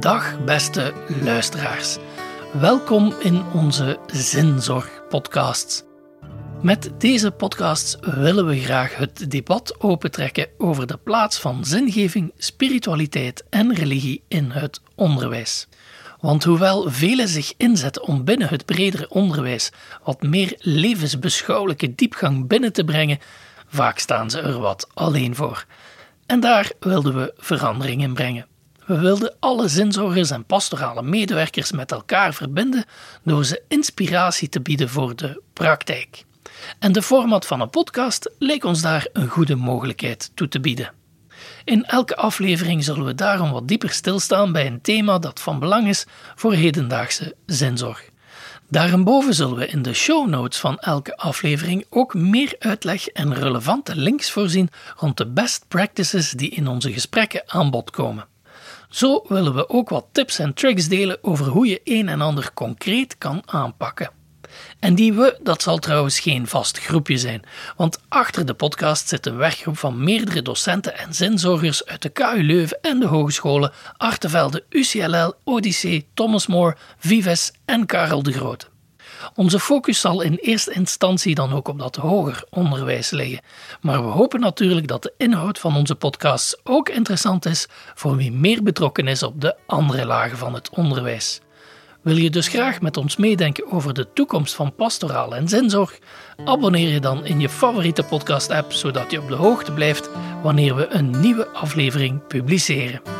Dag beste luisteraars. Welkom in onze Zinzorg-podcasts. Met deze podcasts willen we graag het debat opentrekken over de plaats van zingeving, spiritualiteit en religie in het onderwijs. Want hoewel velen zich inzetten om binnen het bredere onderwijs wat meer levensbeschouwelijke diepgang binnen te brengen, vaak staan ze er wat alleen voor. En daar wilden we verandering in brengen. We wilden alle zinzorgers en pastorale medewerkers met elkaar verbinden door ze inspiratie te bieden voor de praktijk. En de format van een podcast leek ons daar een goede mogelijkheid toe te bieden. In elke aflevering zullen we daarom wat dieper stilstaan bij een thema dat van belang is voor hedendaagse zinzorg. Daarboven zullen we in de show notes van elke aflevering ook meer uitleg en relevante links voorzien rond de best practices die in onze gesprekken aan bod komen. Zo willen we ook wat tips en tricks delen over hoe je een en ander concreet kan aanpakken. En die we, dat zal trouwens geen vast groepje zijn, want achter de podcast zit een werkgroep van meerdere docenten en zinzorgers uit de KU Leuven en de hogescholen Artevelde, UCLL, Odyssee, Thomas More, Vives en Karel de Grote. Onze focus zal in eerste instantie dan ook op dat hoger onderwijs liggen, maar we hopen natuurlijk dat de inhoud van onze podcasts ook interessant is voor wie meer betrokken is op de andere lagen van het onderwijs. Wil je dus graag met ons meedenken over de toekomst van pastoraal en zinzorg? Abonneer je dan in je favoriete podcast-app zodat je op de hoogte blijft wanneer we een nieuwe aflevering publiceren.